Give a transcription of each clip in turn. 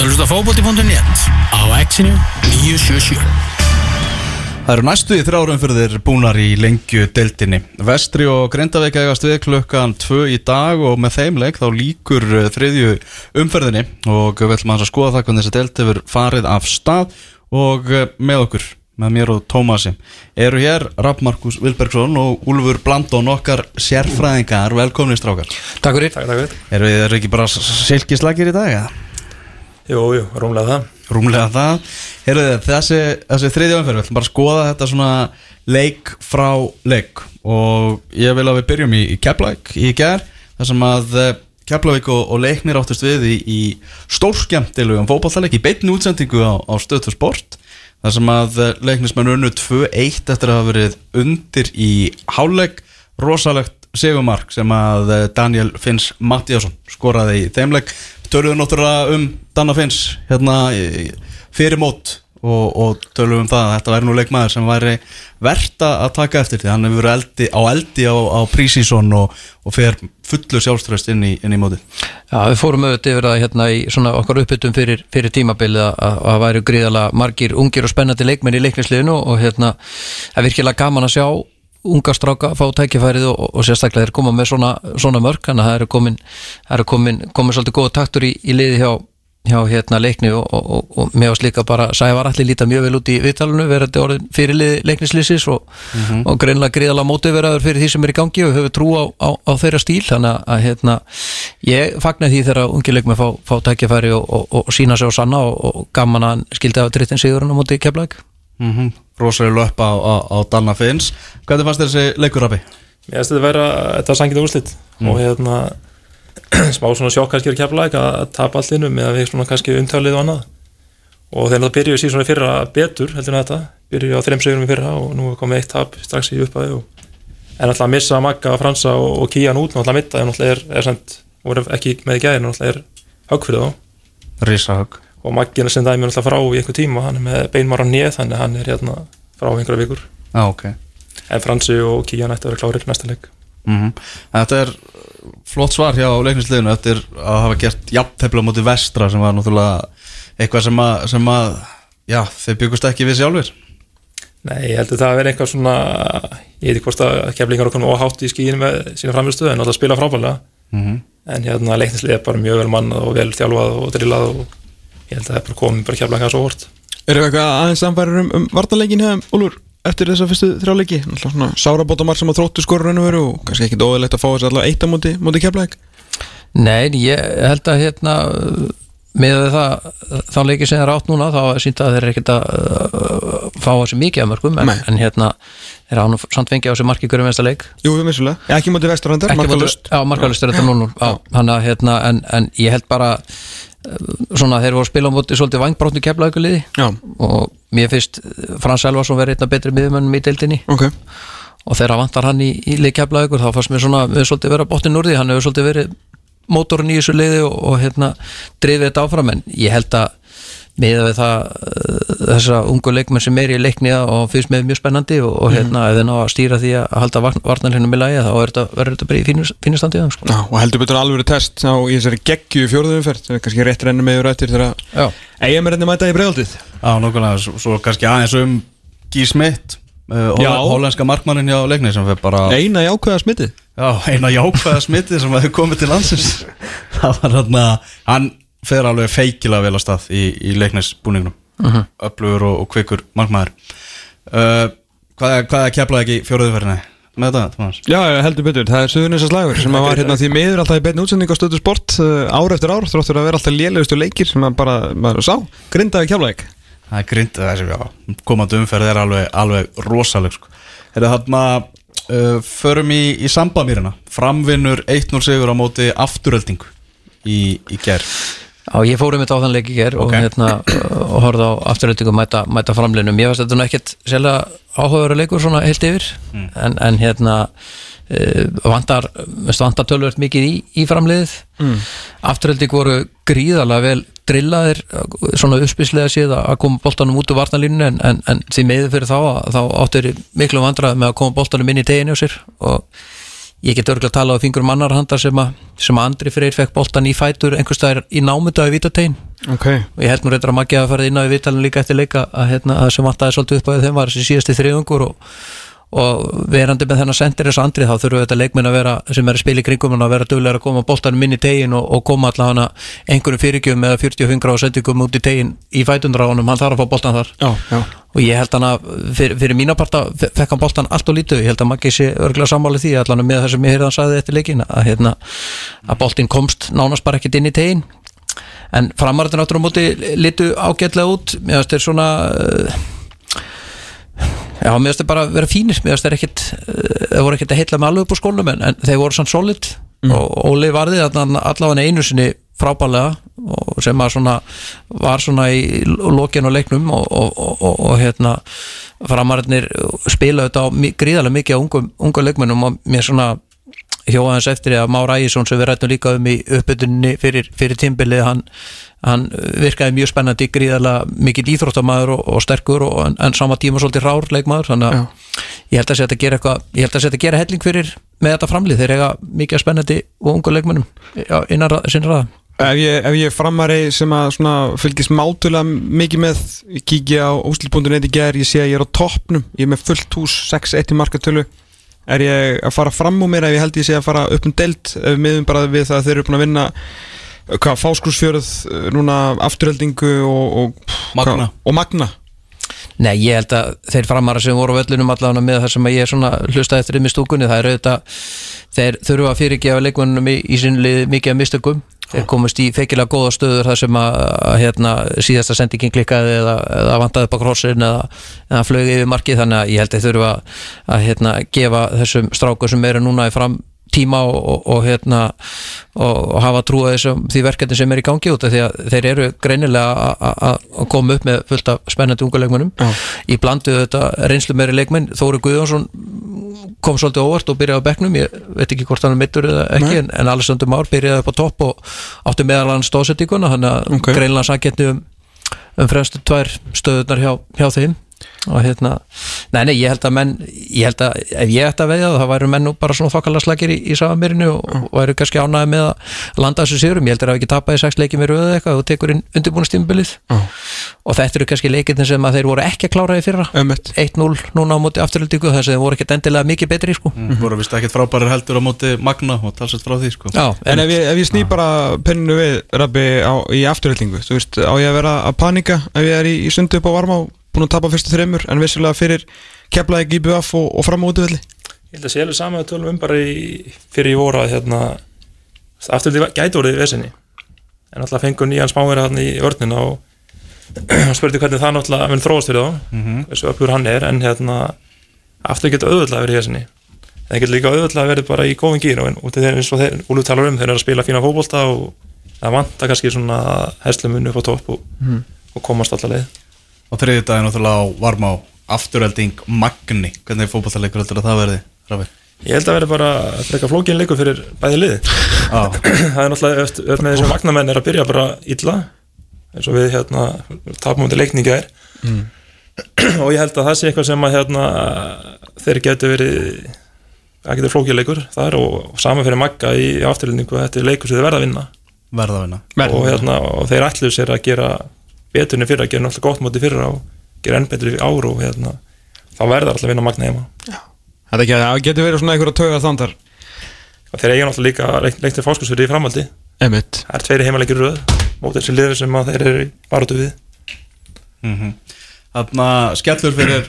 ert að hlusta fókbóti.net á exinu 977 Það eru næstu í þrjárum fyrir þeir búnar í lengju deltinni. Vestri og Grindavík eigast við klukkan 2 í dag og með þeim leik þá líkur eh, þriðju umferðinni og við ætlum að skoða það hvernig þessi delt hefur farið af stað og eh, með okkur, með mér og Tómasi, eru hér Rapp Markus Vilbergsson og Úlfur Blandón okkar sérfræðingar, velkomni strákar. Takk fyrir Takk, fyrir. Eru þið ekki bara silkislagir í dag? Ja? Jú, jú, rúmlega það. Rúmlega það. Heyrðu þið, þessi, þessi þriðja umferð Við ætlum bara að skoða þetta svona leik frá leik. Og ég vil að við byrjum í, í Keflavík í ger þar sem að eh, Keflavík og, og leiknir áttust við í, í stórskjæmtilugum fótballtaleik í beinni útsendingu á, á stöðtu sport þar sem að eh, leiknismenn unnu 2-1 eftir að hafa verið undir í háleik rosalegt segumark sem að eh, Daniel Finns Mattíasson skoraði í þeimleik töluðum náttúrulega um Danna Finns hérna fyrir mót og, og töluðum um það að þetta væri nú leikmaður sem væri verta að taka eftir því. Hann hefur verið eldi, á eldi á, á prísísson og, og fer fullu sjálfströst inn í, inn í móti Já, við fórum auðvitað yfir það hérna í svona okkar uppbyttum fyrir, fyrir tímabilið að, að það væri gríðalega margir ungir og spennandi leikmenn í leiknisliðinu og hérna það er virkilega gaman að sjá unga stráka fá tækifærið og, og sérstaklega þeir koma með svona, svona mörk þannig að það eru komin, eru komin, komin svolítið góða taktur í, í liði hjá, hjá hérna leikni og, og, og, og mér varst líka bara Sævar allir líta mjög vel út í viðtalinu verandi orðin fyrir liði leiknislýsis og, og greinlega gríðalega mótiveraður fyrir því sem er í gangi og hefur trú á, á, á þeirra stíl. Þannig að, hérna, ég fagnar því þegar ungi leikmenn fá, fá tækifæri og, og, og sína sig á sanna og, og gaman að skildi af drittin sigurinn á móti keflæk mm -hmm. Rosalega upp á, á, á Danna Finns hvernig fannst þér þessi leikurrabi? Mér finnst þetta vera, þetta var sangið úrslit. Og hérna smá svona sjokk kannski er keflæk að, að tapa allt innum eða við svona kannski umtalið og annað. Og þeir náttúrulega byrjuðu síðan svona fyrra betur heldur en þetta, byrjuðu á þreim sigurum í fyrra og nú er komið eitt tap strax í upphæði og en náttúrulega að missa Magga, Fransa og, og Kían út náttúrulega mitta, en náttúrulega er, er sent, voru ekki með í gæðin, náttúrulega er högg fyrir þá. Rísahögg og Maggina sem dæmi er náttúrulega frá í einhver tíma hann er með beinmar á nýð, þannig að hann er hérna frá einhverja vikur, ah, okay. en Fransi og Kían ætti að vera klárir næsta leik. Mm Þetta er flott svar hjá leiknisliðinu. Eftir að hafa gert jafntefla á móti vestra sem var náttúrulega eitthvað sem að, sem að já, þeir byggust ekki við sjálfur Nei, ég held að það að vera eitthvað svona ég veit ekki hvort að keflingar er komið óhátt í skíinu með sína framistöðu en alltaf spila frábælega mm -hmm. en hérna leiknislið er bara mjög vel mannað og vel þjálfað og drillað og ég held að það er bara komið bara keflingar svo hort Eru eitthvað aðeins samfærir um, um vartanleikin hefðum, Úlfur, eftir þessa fyrstu þrjáleiki svona sárabótamar sem að þróttu skorur raun og veru og kannski ekkit óðilegt að fá þessi allavega eitt á móti, móti keflæk Nei, ég held að hérna með það, þá leikið sem er átt núna þá sýnda að þeir ekkert að uh, fá þessi mikið af mörgum en, en hérna, þeir hafa nú samt fengið á þessi markið hverjum einsta leik. Jú, vissulega, ja, ekki móti vesturhandar, markalust Já, markalust er þetta núna hérna, en, en ég held bara svona þeir voru að spila á móti svolítið vangbrótnu keflaugaliði Já, og mér finnst uh, Frans Elvarsson verið einna betri miðumönnum í deildinni. Ok, og þegar vantar hann í, í leik keflaugur þá fannst mér svona, við svolítið vera bóttinn úr því hann hefur svolítið verið mótorinn í þessu leiði og, og hérna drifið þetta áfram. En ég held að miða við það uh, þessa ungu leikmenn sem er í leikni og finnst með mjög spennandi og, og hérna ef þeir ná að stýra því að halda varnarlinum í lagi þá er þetta, verður þetta bara í fínu, fínu standi sko. Já, og heldur betur alveg test á í þessari geggju fjóruðumferð sem er kannski rétt rennum með yfir eftir þegar Já, eigum er enni mæta í bregaldið Já, nokkulega, svo, svo kannski aðeins um Guy Smith uh, holl, hollenska markmannin hjá leikni sem fyrir bara Eina jákvæða smitið. Já, eina jákvæða smitið sem hefur komið til landsins. Það var hann að hann fer alveg feikilega vel að stað í, í leiknisbúningnum. Uh öflugur og, og kvikur markmaður. Uh, hvað, er- hvað er keflað ekki fjóruðuferðinni með þetta, Thomas? Já, heldur betur, það er Suðurnesas slagur sem að var hérna því miður alltaf í beinu útsending á stöðu sport uh, ár eftir ár, þróttur að vera alltaf lélegustu leikir sem að bara, maður sá, grindaði kjálfæk Það er grindið þessi, já, komandi umferð er alveg, alveg rosaleg sko. Er það þarna, uh, förum í, í sambamýrina, framvinnur 1-0 sigur á móti afturöldingu í, í ger. Já, ég fór um þetta á þann leik í ger Ok. og, hérna, og horfði á afturreitingu mæta, mæta framlinum. Ég veist þetta nú ekkert sérlega áhugaður leikur svona heilt yfir en, en hérna uh, vantar, veist, vantar tölvöld mikið í, í framliðið mm. afturreiting voru gríðarlega vel drillaðir, uh, svona uppspilslega séð að koma boltanum út úr varnalínu en, en, en því meður fyrir þá að þá áttur miklu vandrað með að koma boltanum inn í teginu á sér og ég get örgulega að tala á fingur mannar handar sem að, sem að Andri Freyr fekk boltan í fætur einhverstaðar í námynda í Vítategin Ok, og ég held nú reyndar að Maggi að fara inn á í Vítalinn líka eftir leika að, hérna, að sem vantaði svolítið upp á þeim var þessi síðasti þriðungur og, og verandi með þennan sendir þessu Andri þá þurfum þetta leikminn að vera sem er að spila í kringum hann að vera duglega að koma boltanum inn í tegin og, og koma allavega hana einhverjum fyrirgjöfum eða 40 gráða sendingum út í tegin í honum, hann þarf að fá boltan þar. Já, já. Og ég held hann að fyrir, fyrir mína parta fe- fekk hann boltan allt og lítið, ég held að Maggi sé örgulega sammáli því allan með það sem ég heyrði hann sagði eftir leikin að, hérna, að boltin komst nánast bara ekkit inn í tegin en framarðin áttur á móti litu ágætlega út. Mér finnst þeir svona já, mér finnst þeir bara vera fínir. Mér finnst þeir ekkit uh, þeir voru ekkit að heilla með alveg upp á skólum en, en þeir voru svona solid. Og Óli varði allavega einu sinni frábælega sem að svona var svona í lokin og leiknum og, og, og, og, og hérna framarðinir spila þetta gríðarlega mikið á ungum, ungum leikmennum og mér svona hjóða hans eftir að Már Ægjesson sem við rættum líka um í uppbytunni fyrir, fyrir tímbilið hann, hann virkaði mjög spennandi gríðarlega mikið íþróttamæður og, og sterkur og, en, en sama tíma svolítið rár leikmaður þannig að ég held að að gera eitthvað ég held að að gera helling fyrir með þetta framlið. Þeir eiga mikið spennandi og ungu leikmennum já, innan sinna ræða Ef ég, ef ég framari sem að svona fylgist mátulega mikið með ég kíkja á ústil.net í ger ég sé að ég er á toppnum, ég er með fullt hús 6-1 í markatölu er ég að fara fram úr mér ef ég held ég sé að fara upp um delt miðum bara við það að þeir eru búin að vinna hvað, fáskursfjörð núna afturheldingu og, og, Magna. hvað, og magna? Nei, ég held að þeir framara sem voru á völlunum allavega með það sem að ég er svona hlusta eftir um í stúkunni, það er auðvitað þeir þurfa að fyrirgefa leikmennum í, í sinlið mikið af mistökum þeir komast í feikilega góða stöður þar sem að, að hérna, síðasta sendingin klikkaði eða, eða vantaði upp á krossin eða, eða flög yfir markið. Þannig að ég held að þurfa að, hérna, gefa þessum strákur sem eru núna í fram tíma og, og, og hérna og, hafa trúa þessum því verkefni sem er í gangi út af því að þeir eru greinilega að- að að koma upp með fullt af spennandi unga leikmennum í blandu þetta reynslu meiri leikmenn Þóri Guðjónsson kom svolítið óvart og byrjaði á bekknum ég veit ekki hvort hann er mittur eða ekki en, en Alessandro Már byrjaði upp á topp og átti meðal hann stóðsettinguna þannig að Ok. okay. greinlega saketni um, um fremstu tvær stöðunar hjá, hjá þeim og hérna, nei nei ég held að menn ég held að ef ég ætti að veðja það væru menn nú bara svona þokkalega slagir í, í samanmyrinu og, og væru kannski ánæði með að landa þessu sigurum, ég held að það ekki tapaði sex leikið með röðu eitthvað og tekur inn undirbúinastímbilið og þetta eru kannski leikirnir sem að þeir voru ekki að klára í fyrra. Ömmett 1-0 núna á móti afturöldingu þess að þeir voru ekkert endilega mikið betri sko. mm. voru vist ekkert frábærir heldur á móti Magna og talsett frá því sko. Já, En ef ég, ef ég sný bara penninu við Rabbi á, í afturhildingu Þú veist, á ég að vera að panika ef ég er í, í sundu upp á varma og búin að tapa fyrstu þreymur en vissilega fyrir keflaði GBF og, og fram á útvöldi Ég held að sé alveg saman að tölum um bara í, fyrir í voru að hérna, aftur því gæti orðið í vesinni. En alltaf fengur nýjan smáverið hann í vörnina og spurði hvernig það náttúrulega mun þróast fyrir þá Mhm. hversu öflugur hann er en hérna aftur getur auðvitað verið í vesinni. En það getur líka auðvitað verið bara í góðum gýr og út af þeir eins og þeir Úlur talar um þeir eru að spila fína fótbolta og það vantar kannski svona herslumunni upp á topp og, og komast allar leið og þriðið daginn náttúrulega á varma á afturölding Magni. Hvernig er fótballleikur heldur að það verði Rafi? Ég held að verði bara frekar flókin leikur fyrir bæði liði. Já, það er náttúrulega öft með þessum magnamenn er að byrja bara illa eins og við hérna tapum undir leikninga er og ég held að það sé eitthvað sem að hérna þeir getur verið það getur flókið leikur þar og, og saman fyrir magga í afturlendingu þetta er leikur sem þeir verða að vinna. Verða að vinna. Og, hérna, og þeir ætlu sér að gera beturni fyrir að gera náttúrulega gott móti fyrir og gera enn betur í ár og hérna þá verða alltaf að vinna magna heima. Þetta ekki, það getur verið svona einhverja tauga þandar? Og þeir eiga náttúrulega líka leik, leiktir fáskursfyrir í framhaldi. Ömmett það er tveiri heimaleikir í röð móti þessi liður sem að þeir eru barótu við. Mm Þarna skellur fyrir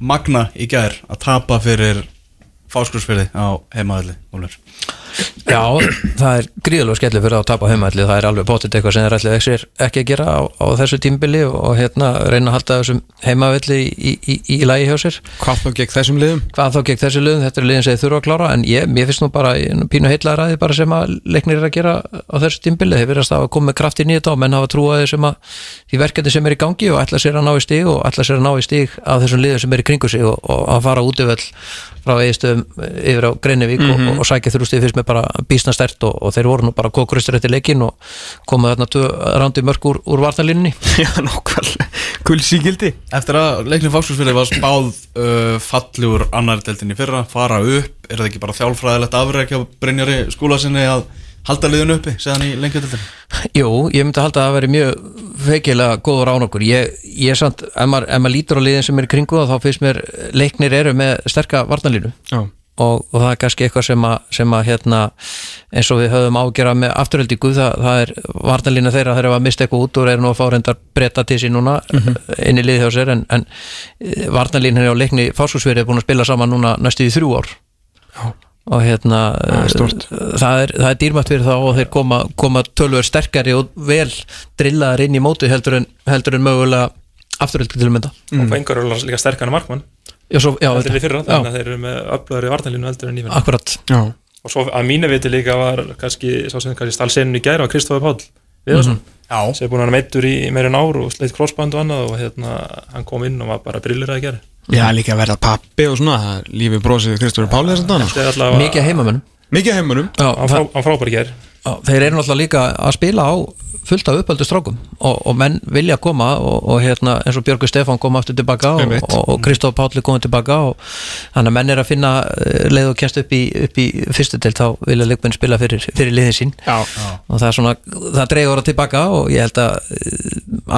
Magna í gær að tapa fyrir fáskursfyrði á heimaðalli Úlur Já, það er gríðalega skellur fyrir að tapa heimaðli það er alveg potið eitthvað sem þeir ætli ekki, ekki að gera á, á þessu tímbili og, hérna reyna að halda þessum heimaðli í, í, í, í lagi hjá sér. Hvað þá gegn þessum liðum? hvað þá gegn þessu liðum, þetta er liðin sem þeir þurfa að klára en ég, mér finnst nú bara er pínu heitlaði ræði bara sem að leiknir er að gera á þessu tímbili, þeir verðast að koma með kraftin í þetta og menn hafa trúaði sem að því verkefni sem er í gangi og ætla sér að ná í stig og ætla sér að ná í stig af þessum liðum sem er í kringu sig og, og að fara út yfir frá eigistöðum yfir á Greinivík og, og sækja þrjústið fyrst með alveg bara bísna stert og, og þeir voru nú bara kókuristur eftir leikin og komu þarna tvö rándi mörg úr, úr vartalínunni Já, nokkvæmlega Kulsíkildi Eftir að leiknum fáskjólsfélagi var spáð uh, falli úr annar deltin í fyrra, fara upp, er það ekki bara þjálfræðilegt afrækja Brynjari skóla sinni að halda liðinu uppi, segðan í lengjadeltin? Jú, ég myndi að halda að það veri mjög feikilega góður án okkur ég, ég er samt, ef maður, lítur á liðin sem er í kringu þá finnst mér leiknir eru með sterka varnalínu Já og, og það er kannski eitthvað sem að, sem að hérna, eins og við höfum ágjörða með afturöldingu, það, það er varnalína þeirra þeirra að mista eitthvað út og eru nú að fá reyndar breyta til sín núna inn í liði hjá sér en, en varnalína á leikni fáskúsverið er búin að spila saman núna næstu í þrjú ár. Já. og hérna Það er það er, það er dýrmætt fyrir þá og þeir koma, koma tölver sterkari og vel drillaðar inn í móti heldur en, heldur en mögulega afturöldingu til að mynda. Og fengur eru líka sterkana markmann Já, svo, já, heldur við fyrra, já, þannig að þeir eru með öflöðari varnalínu heldur en nýfinn akkurat. Já. Og svo að mínu viti líka var kannski, sá sem kannski stál senun í gæra var Kristofur Páll Viðarsson Já. sem er búin að vera meittur í meirinn ár og sleitt crossband og annað og hérna hann kom inn og var bara brillir að gera Já, líka að verða pappi og svona er Lífi brósið Kristofur Páli þess að dana þetta er allavega mikið heimamönnum. Mikið Já, hann, frá, hann frábæri ger þeir eru náttúrulega líka að spila á fullt af uppöldu strákum og, og menn vilja koma og, og hérna eins og Björgur Stefán kom aftur tilbaka og, og, og Kristóf Pálli komið tilbaka og þannig að menn er að finna eh, leið og kjænst upp í, í fyrstu til þá vilja leikmenn spila fyrir, fyrir liðin sín. Já og það er svona, það dregur það tilbaka og ég held að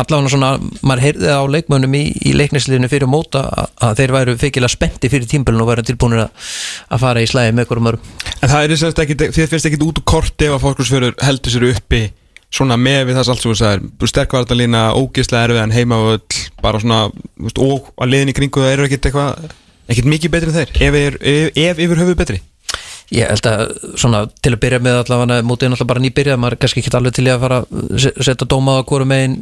allavega svona, maður heyrði á leikmönnum í, í leiknisliðinu fyrir móta að, að þeir væru feikilega spennti fyrir tímbilinu og væru tilbúinir að, að fara í slæði með einhverjum örum En það er þess að þið finnst ekki út úr korti ef að fólksfjörður heldur sér uppi svona með við það allt sem þú sagðir. Sterkvartalína, ógislega erfiðan heimavöll bara svona, og að liðin í kringu það eru ekkit eitthvað ekkit mikið betri en þeir, ef, ef, ef, ef yfir höfu betri Ég held að svona til að byrja með allavega mútið er náttúrulega bara nýbyrjað, maður er kannski ekki alveg til í að fara að se- setja dóma á hverju megin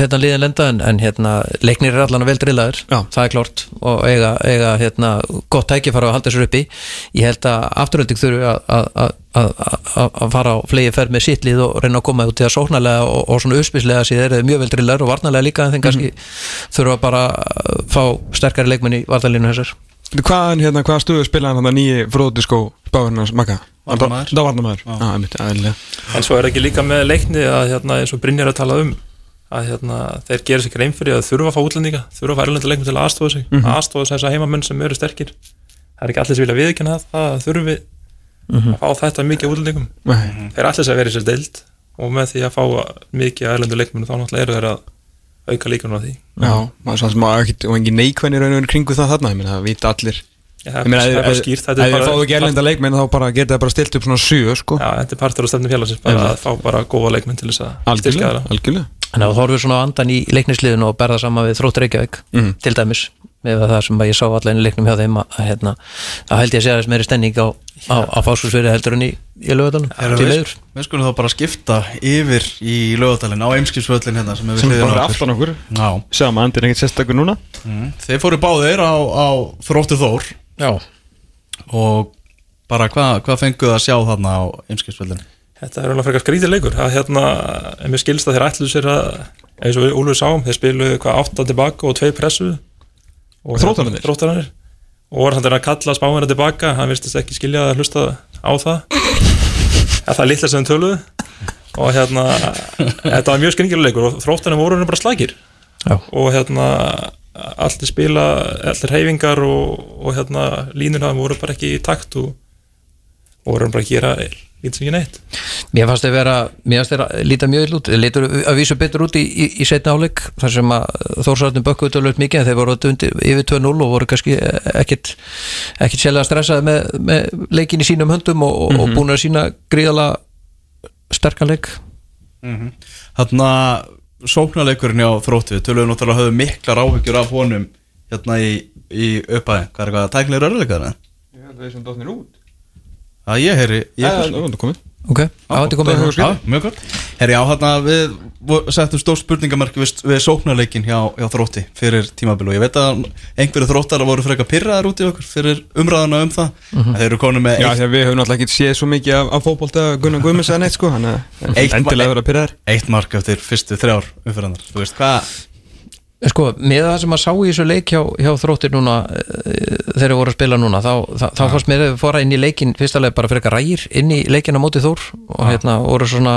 hérna liðin lenda en, en hérna leiknir er allavega vel drillaður, það er klárt og eiga, eiga hérna gott tækifæra að halda sér uppi. Ég held að afturölding þurfi að- fara á flegi ferð með sitt lið og reyna að koma út í að sóknarlega og, og svona uppspislega síðan er mjög vel drillaður og varnarlega líka en þeim kannski þurfa bara að fá sterkari leikmenn í vartalínu þessar. Hvaðan, hérna, hvaða stöðu spilaði hann það nýji fróðdiskó spáðurnars makka? Varnarmaður. Það var varnamaður, já, einmitt, aðeinslega en svo er ekki líka með leikni að hérna, eins og Brynjar er að tala um að hérna, þeir gera sér grein fyrir að þurfa að fá útlendinga þurfa að fá erlenda leikmenn til að aðstofa sig Mhm. aðstofa þess að heimamenn sem eru sterkir það er ekki allir sem vilja viðkynna það það þurfi Mhm. að fá þetta mikið af útlendingum Nei. þeir allir sem verið sér deild og með því að fá mikið af erlendu leikmenn þá náttúrulega eru þeir að auka líkunum á því. Já, maður svo sem maður ekkit og engin neikvæðin í raun og veru kringu það þarna, ég meina það vita allir. Já, Ég meina, það er er þið fáðu ekki erlenda leikmenn þá bara geta það bara stilt upp svona sjö, sko. Já, þetta er partur á stefnum félagsins bara að fá bara góða leikmenn til þess að Algjörlega, þeirra algjörlega. Þannig að þú horfir svona á andan í leiknisliðinu og berða saman við þrótt Reykjavík Mhm. til dæmis með það sem að ég sá allan í leiknum hjá þeim að, að hérna, held ég að sé aðeins meiri stemning á, á, á fáskursfyrir heldur en í, í til við, leiður við skulum þá bara skipta yfir í lögadalinn á Eimskipsvöllin hérna sem er við sem er bara aftan okkur. Já, Sjáum að andir ekkert sérstakur núna. Mm. þeir fóru báðir á, á þróttu þór. Já, og bara hvað hva fenguð að sjá þarna á Eimskipsvöllin? Þetta er alveg frekar skrítið leikur. Að hérna, en mér skilst að þeir ætlu sér að eins og við Úlfur sáum, þeir spilu hvað átta tilbaka og tvei pressu og Þróttararnir? Þróttararnir. Og voru hann að kalla spáina tilbaka hann virtist ekki skilja að hlusta á það. Að það er litla sem töluðu. Og hérna þetta var mjög skringilega leikur og þróttararnir voru hann bara slagir já, og hérna allir spila, allir reyfingar og, og hérna línur það voru bara ekki í takt og, og voru hann bara að gera lítið sem ekki neitt. Mér fannst þeir vera mér fannst þeir að líta mjög illa út. Lítur að vísu betur út í, í, í setna áleik þar sem að Þórsarðin bökkuðu tölvöld mikið en þeir voru undir, yfir 2-0 og voru kannski ekkit ekkit sérlega stressaði með, með leikin í sínum höndum og, og, og búin að sína gríðala sterkan leik. Þarna sóknarleikurinn á þróttu Töluðu náttúrulega höfðu miklar áhyggjur af honum hérna í, í uppæði Hvað er eitthvað tæknilegur örðuleikaður? Er Það ég heyri ég Það er komið. Ok, á þetta komið mjög gott. Herri, á hérna við settum stór spurningamarki við, við sóknarleikin hjá, hjá þrótti fyrir tímabil og ég veit að einhverju þróttar voru frekar pyrraðar út í okkur fyrir umræðana um það. Mhm. að þeir eru konum með Já, eitt, því að við höfum náttúrulega ekki séð svo mikið af, af fótbolta Gunnar Guðmunds eða neitt sko Þannig að Eitt- endilega vera pyrraðar eitt mark eftir fyrstu þrjár umfyrirandar Þú veist hvað Sko, með það sem að sá í þessu leik hjá, hjá þróttir núna eh, þegar við vorum að spila núna þá, þá, þá fannst mér að fóra inn í leikin fyrsta leik bara fyrir eitthvað rægir inn í leikin á móti Þór og hérna voru svona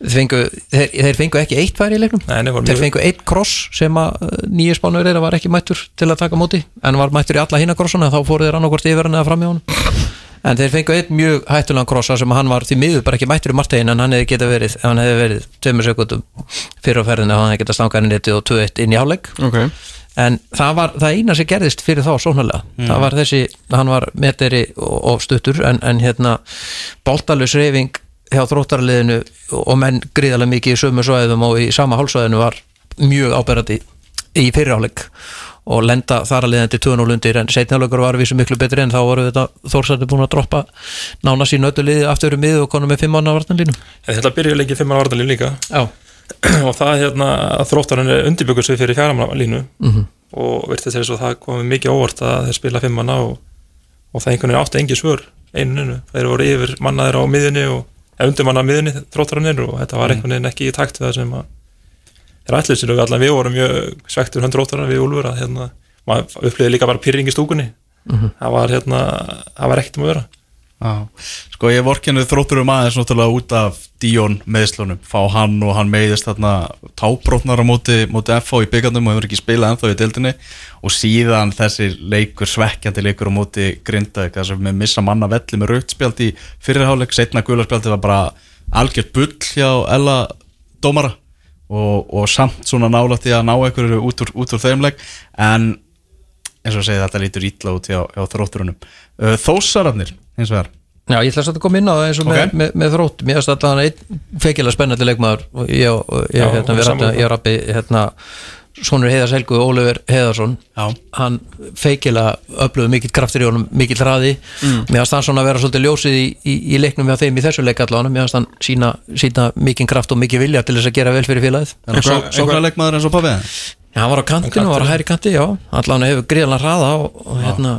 fengu, þeir, þeir fengu ekki eitt færi í leiknum. Nei, þeir fengu eitt kross sem að nýju spánur er var ekki mættur til að taka móti en var mættur í alla hína krossuna þá fóru þeir annarkvort yfir hann eða fram í honum en þeir fengu einn mjög hættulegan krossa sem hann var því miður bara ekki mættur í martegin en hann hefði geta verið, ef hann hefði verið tveimur sekundum fyrir á ferðinu hann hefði geta stangað inn í netið og 2-1 inn í hálfleik. Ok. En það var það eina sem gerðist fyrir þá sóknarlega, það var þessi hann var meteri og, og stuttur en, en hérna boltalus reyfing hjá þróttarliðinu og menn gríðarlega mikið í sömu svæðum og í sama hálsvæðinu var mjög áberandi í fyrirháleik og lenda þar að leiðandi 2-0 undir. En setnjáleikur var við sem miklu betri en þá voru þetta Þórsætti búin að droppa nána sín öllu liði aftur um miðu og konum með 5 manna vartanlínu En þetta byrjuði leikið fimm manna vartalínu líka. Já, og það hérna að þróttarinn undirbyggur sig fyrir fjaramanna línu. -hmm. og virtist þess að það komið mikið óvart að þeir spila fimm manna og, og það einhvern veginn átti engi svör einuninu, þeir voru yfir mannaðir á miðunni og undir manna miðunni þróttarinn og þetta var einhvern veginn ekki í takt við það sem að þeir ætluð sér og allan við vorum mjög svektur hann þróttarinn við Úlfur að hérna, maður upplýði líka bara pyrring í stúkunni. Það var hérna, það var ekkert um að vera. Já, sko ég vorkinu þróttur um aðeins náttúrulega út af Díón meðslunum, fá hann og hann meiðist þarna tábrotnar á móti, móti FH í byggandum og hefur ekki spilað ennþá í dildinni og síðan þessi leikur, svekkjandi leikur á móti Grindavík, þess að við missa manna velli með rautspjald í fyrirháleik setna gularspjaldi var bara algjört bull hjá Ella dómara og, og samt svona nálægt í að ná einhverju út úr, út úr þeim leik en eins og að segja þetta lítur ítla út hjá, hjá þrótturunum. Uh, Þósararnir, hins vegar. Já, ég ætla að koma inn á það eins og Ok. með, með, með þrótt. Mér finnst alltaf hann einn feikilega spennandi leikmaður og ég, og ég, Já, hérna, rættum, ég rappi hérna, Sónur Heiðars Helgu Ólefur Heiðarsson Já. hann feikilega öfluðu mikill kraftur í honum, mikill hraði. Mm. mér finnst hann svona að vera svolítið ljósið í, í, í leiknum hjá þeim í þessu leik allan mér finnst hann sína, sína mikinn kraft og mikið vilja til þess að gera vel fyrir félagið. Eitthvað- Sóknarleikmaður eins og Pabbi Já, hann var á kantinu og var á hæri kanti, já. Allan hefur gríðanlega hraða og, og hérna,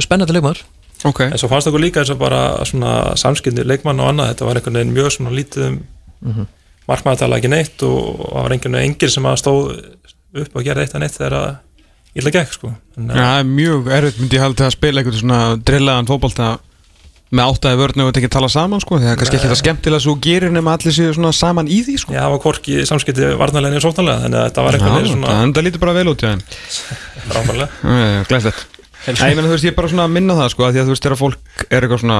spennandi leikmaður. Ok. En svo fannst okkur líka eins og bara svona samskynni leikmann og annað, þetta var einhvern veginn mjög svona lítið um mm -hmm. markmaður tala ekki neitt og það var einhvern veginn engir sem að stóð upp og gera eitt að neitt þegar að illa gekk sko. En, Já, það er mjög erfitt myndi ég haldi að spila eitthvað svona drillaðan fótbolta með áttaði vörnu og þetta ekki tala saman sko, það er kannski ekki það skemmtilega svo gerir nema allir séu svona saman í því sko. Já, það var hvorki samskipti varnarlegin og sóknarlega, þannig að þetta var Já, einhvern veginn svona það lítur bara vel út, já frábærlega. Glæslegt Nei, ég meina þú veist, ég er bara svona að minna það sko, að því að þú veist, þegar fólk er eitthvað svona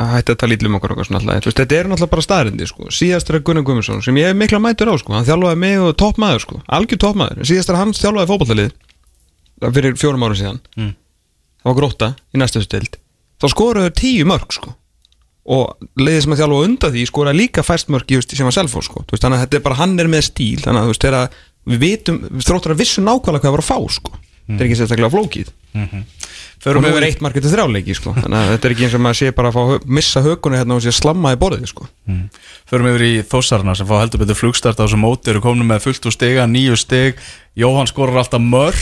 að hætta að tala ítlum okkur eitthvað svona alltaf, veist, þetta er náttúrulega bara staðrindi sko, síðast að Gunnar Guðmundsson sem ég hef mikla mætur á sko, hann þjálfaði mig og toppmaður sko, algjör toppmaður, síðast er hann þjálfaði fótballtalið fyrir fjórum árum síðan. Mm. það var gróta í næstu stild þá skoraðu þeir tíu mörg sko. Og leiðið sem að þjálfa undan því skoraði líka fæst mörg í sem var selfór sko, veist, þannig að þetta er bara hann er með stíl, þannig að veist, þegar við vitum, við þróttur að vissu nákvæmlega hvað var að fá sko, þetta er ekki sérstaklega flókið og Förum nú er yfir eitt markið til þrjáleiki sko. þannig að þetta er ekki eins og maður sé bara að fá, missa hökunni hérna og sé slamma í borðið sko. Förum yfir í Þósarna sem fá heldur betur flugstart á þessu móti eru komin með fullt úr stiga, nýju stig. Jóhann skorar alltaf mörg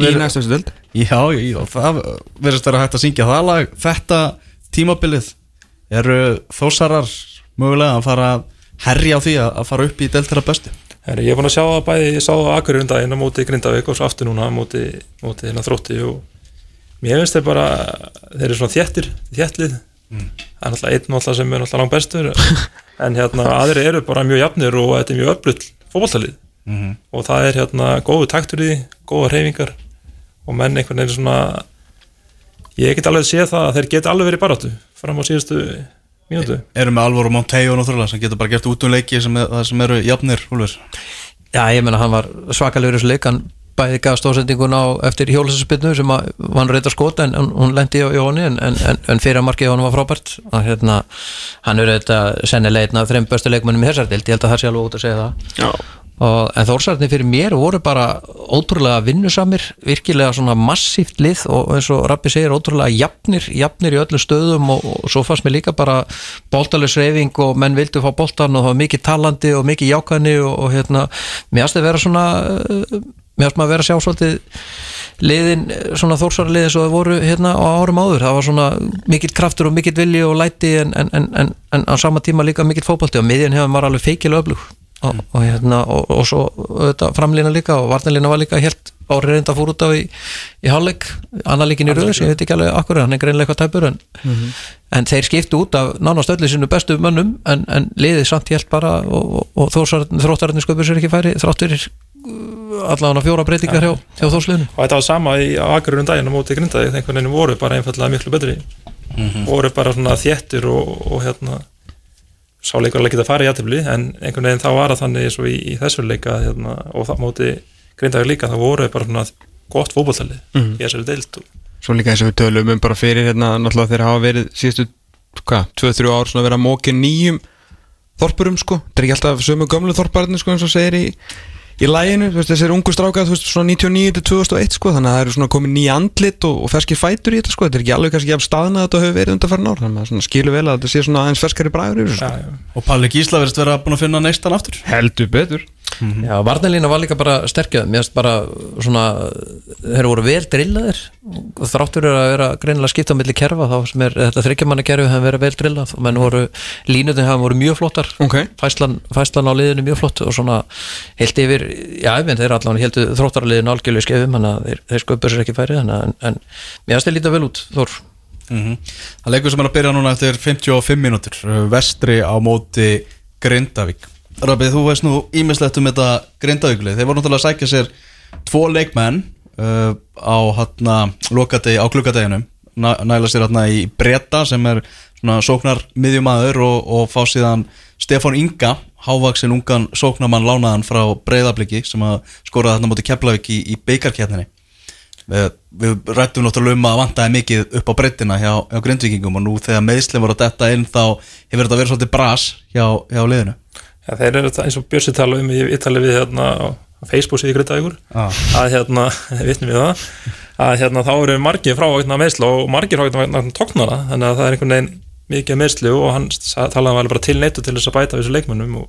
í næstu stild Já, já, það verðist vera hægt að syngja það lag. Þetta tímabilið eru Þósarar mögulega að fara að herja á því að, að fara upp í deltara bestu Herri, ég er búin að sjá það bæði, ég sá það á Akureyri um daginn á móti Grindavík og svo aftur núna á móti, móti hérna þrótti og mér finnst þeir bara, þeir eru svona þéttir, þéttlið. Það er náttúrulega einn náttúrulega sem er náttúrulega langt bestur en hérna aðri eru bara mjög jafnir og þetta er mjög öflull fótballtalið Mhm. og það er hérna góðu taktur í því, góða reyfingar og menn einhvern veginn svona ég get alveg séð það að þeir geta alveg verið baráttu fram á síðustu mínútu? Eru með Alvor og Monteo náttúrulega sem getur bara gert út um leiki sem, er, það sem eru jafnir Úlfur? Já, ég meina hann var svakalegur í þessu leik. Hann bæði gaf stóðsendingun á eftir hjólasarspilnu sem að hann reyta skot en hún lendi í honni en, en, en, en fyrir að markið hann var frábært. Að hérna, hann er þetta sennilega einn af þreim bestu leikmennum í þessar dild, ég held að það sé alveg út að segja það. Já. Og, en þórsarni fyrir mér voru bara ótrúlega vinnusamir virkilega svona massíft lið og eins og Rappi segir ótrúlega jafnir, jafnir í öllu stöðum og, og svo fannst mér líka bara boltalus reyfing og menn vildu fá boltan og það var mikið talandi og mikið jákvæðni og, og hérna, mér fannst þið vera svona mér fannst maður vera að sjá svolítið liðin, svona þórsara liðin svo það voru hérna á árum áður. Það var svona mikill kraftur og mikill vilji og læti en, en, en, en, á sama tíma líka mikill fótbolti og miðjan hefur maður alveg feikilega öflug og, og, hérna, og, og svo þetta, framlína líka og varnalína var líka helt Bári reynda fór út á í, í hálfleik. Annarleikin í röðu sem ég veit ekki alveg akkur hann er greinlega eitthvað tæpur en, en þeir skiptu út af nánast öllu sinu bestu mönnum en, en liðið samt helt bara og, og þróttararnir sköpur sér ekki færi þráttur allavega fjóra breytingar hjá, hjá þórsliðinu og þetta var sama í Akururinn daginn á móti grindaði einhvern veginn voru bara einfallega miklu betri. Voru bara svona þéttur og, og hérna sáleikur alveg geta farið í aðtöfli en einhvern veginn þá var það þannig í, í þessu leika hérna, og það móti grindaði líka þá voru bara svona gott fókbóltali Mhm. í þessari deild og Svo líka eins og við tölum um bara fyrir hérna náttúrulega þeir hafa verið síðustu hvað, 2-3 ár svona að vera að móki nýjum þorpurum sko, þetta er ekki alltaf sömu gömlu þorparnir sko eins og segir í í læginu, þú veist, þessir ungu strákað þú veist, svona 99 til 2001 sko þannig að það eru svona komið nýja andlit og, og ferskir fætur í þetta sko, þetta er ekki alveg kannski af staðna að þetta hefur verið undarfærin ár, þannig að skilur vel að þetta sé svona aðeins ferskari bræður yfir sko. já. Og Palli Gísla verðist vera búin að finna neistan aftur heldur betur Já, varnalína var líka bara sterkjað mér finnst bara svona þeir voru vel drillaðir þráttur er að vera greinilega skipt á milli kerfa þá sem er þetta þryggjamanna kerfi hefur verið vel drillað. Og menn voru, línutin hafa voru mjög flottar. Ok. fæslan, fæslan á liðinu mjög flott og svona heilt yfir, já, ég menn þeir allan heldu þróttaraliðinu algjörlega skefum þannig að þeir, þeir sköpur sér ekki færi þannig að en, en mér þeir lítið vel út, Þór. Mm Það leikur sem er að byrja núna eftir 55 mínútur Vestri á móti Grindavík. Rabið, þú veist nú ímislegt um þetta Grindavíkulið Þeir voru náttúrulega að sækja sér tvo leikmenn uh, á lokadegi, á klukkadeginum Næ, næla sér hérna í Breta sem er svona sóknar miðjumadur og, og fá síðan Stefán Inga hávaksin ungan sóknarmann lánaðan frá Breiðabliki sem að skoraði þarna móti Keflavík í, í beikarkjarninni við, við rættum náttúrulega um að vantaði mikið upp á breyttina hjá, hjá grindvíkingum og nú þegar meðslinn voru að detta inn þá hefur þetta verið svolítið bras hjá, hjá liðinu. Já, þeir eru eins og Björsi tala um í Ítali við hérna á Facebook síðu grindaðugur ah. að hérna, vitnum við það að hérna þá eru margir frá vegna meðslu og margir frá vegna tóknara þannig að það er einhvern veginn mikið meðslu og hann talaði alveg bara til neittu til þess að bæta þessu leikmönnum og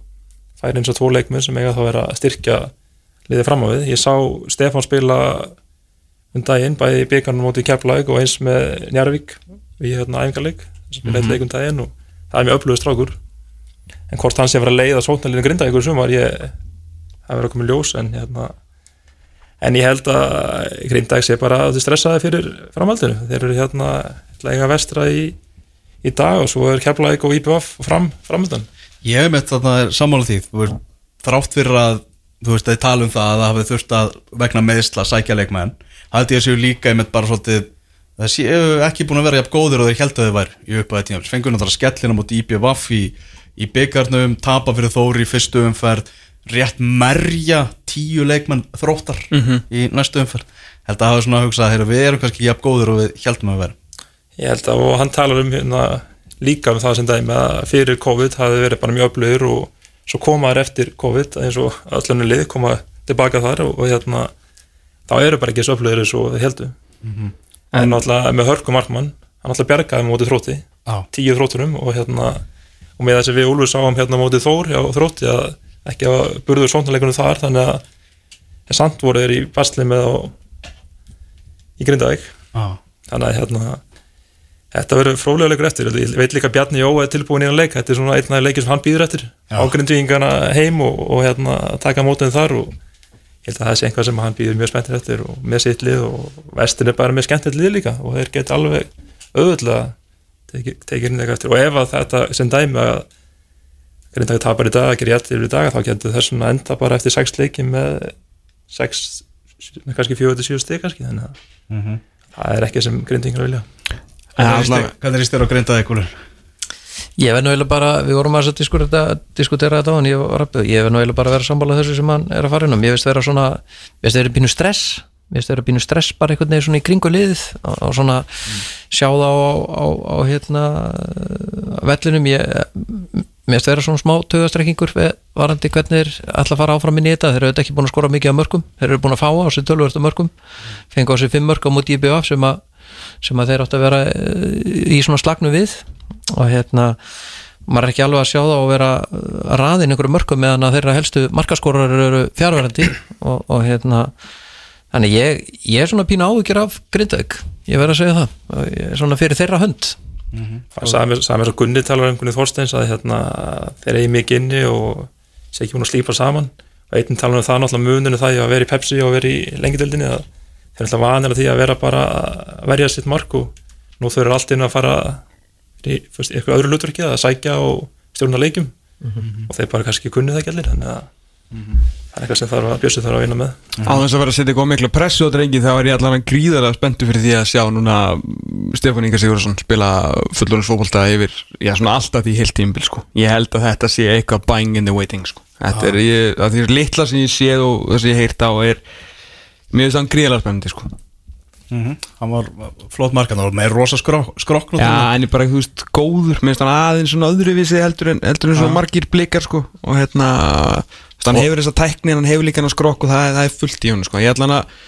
það er eins og tvo leikmenn sem eiga þá að vera að styrkja liðið fram á við. Ég sá Stefán spila um daginn, bæði byggarnum móti Keflavík og eins með Njarvík í hérna æfingarleik sem er leitt leik um daginn og það er mjög öflugur strákur en hvort hann sé að vera að leiða sóknarliðinu grindavíkur sumar ég, það að koma í ljós en hérna en ég held að Grindag sé bara að þið stressaði fyrir framhaldinu. Þeir eru hérna eiga vestra í, í dag og svo er Keflavík og IPVF fram, framhaldan Ég hef með þetta er sammála því. Veist, þrátt fyrir að þú veist, þeir tala um það að það hafi þurft að vegna meðsla sækja leikmenn haldið ég séu líka einmitt bara svolítið það séu ekki búin að vera jafn góðir og þeir heldur þau væri í uppæði tíma fengur náttúrulega skellina mútið IBVF í, í byggarnum, tapa fyrir þóri í fyrstu umferð, rétt merja tíu leikmenn þróttar í næstu umferð. Held að hafa svona að hugsa að heyra, við erum kannski jafn góðir og við heldum að vera. Ég held að og hann talar um hérna líka um það sem dæmi að fyrir COVID hafi verið bara mjög öflugur og svo koma þær eftir COVID eins og öllunni lið koma tilbaka þar og, og hérna þá eru bara ekki svo öflugir eins og þeir heldu en náttúrulega með hörku markmann hann náttúrulega bjargaði mótið þrótti Já. tíu þrótturum og hérna og með þess að við Úlfur sáum hérna mótið Þór hjá þrótti að ekki að burður sóknarleikunum þar þannig að samt voru þeir í basli með á, í Grindavík. Ah. þannig að hérna þetta verður frólega leikur eftir. Ég veit líka Bjarni Jó er tilbúin í hann leik. Þetta er svona einn af leikir sem hann býður eftir. Á grindvíkingana heim og, og hérna taka mótið þar og ég held að það sé einhvað sem hann býður mjög spenntir eftir og með sitt lið og vestin er bara með skemmtilegt lið líka og þeir geta alveg auðvitað tekið hérna eftir. Og ef að þetta sem dæmi að grindagi tapar í dag, gerir jættir í dag þá getur þessum að enda bara eftir sex leiki með sex kannski fjóðu til síðu stig kannski þannig að það er ekki sem grindingar vilja. Hvernig er þér á grindaði kúlur? Ég verð nú eiginlega bara, við vorum að diskutera, diskutera þetta á hann, ég var rappið, ég verð nú eiginlega bara að vera sammála þessu sem hann er að fara inn um, ég veist vera svona, veist vera pínu stress, ég veist vera pínu stress bara einhvern veginn svona í kringu liðið og, svona sjá það á, á, á hérna vellinum, ég, mér veist vera svona smá tögastrekkingur varandi hvernig þeir ætla að fara áfram í þetta, þeir eru ekki búin að skora mikið á mörgum, þeir eru búin að fá á sig tölvörstu mörgum, fengi á sig fimm mörg á múti í BF sem sem að þeir átt að vera eh, í svona slagnu við. Og hérna maður er ekki alveg að sjá það og vera að raðin einhverju mörgum meðan að þeirra helstu markaskorar eru fjárverandi og, og hérna þannig ég, ég er svona pína áhugir af Grindavík, ég verð að segja það. Ég er svona fyrir þeirra hönd. Það sagði mér, sagði mér svo Gunni talar um Gunni Þorsteins að hérna, þeir eigi mikið inni og sé ekki búin að slípa saman. Og einn talan um það náttúrulega muninu það að vera í Pepsi og vera í lengidöldinni að þeir er náttúrulega vanir að því að vera bara að verja sitt mark og nú þau eru allt inn að fara í fyrst, eitthvað öðru hlutverki að sækja og stjórna leikjum. Og þeir bara kannski kunni það ekki allir þannig að það er eitthvað sem þarf að Bjössi þarf að vinna með. Á þess að vera að setja eitthvað miklu pressu á drengi þá er ég allavega gríðarlega spenntu fyrir því að sjá núna mm, Stefán Inga Sigurðarsson spila fullurinsfókbalta yfir, já svona alltaf því heilt tímbil sko. Ég held að þetta sé eitthvað bang in the waiting sko. Þetta er, ég, að því er litla sem ég séð og það sem ég heirt á er finnst það gríðarlega spennandi sko. Hann var flott markan og með rosa skrokk Já, en ég bara, þú veist, góður. Mér finnst hann aðeins svona öðruvísi heldur en, heldur en svona margir blikar, sko. Og hérna, þú hann hefur þessa tækni en hann hefur líka hann skrokk og það, það er fullt í hún, sko. Ég ætla hann að,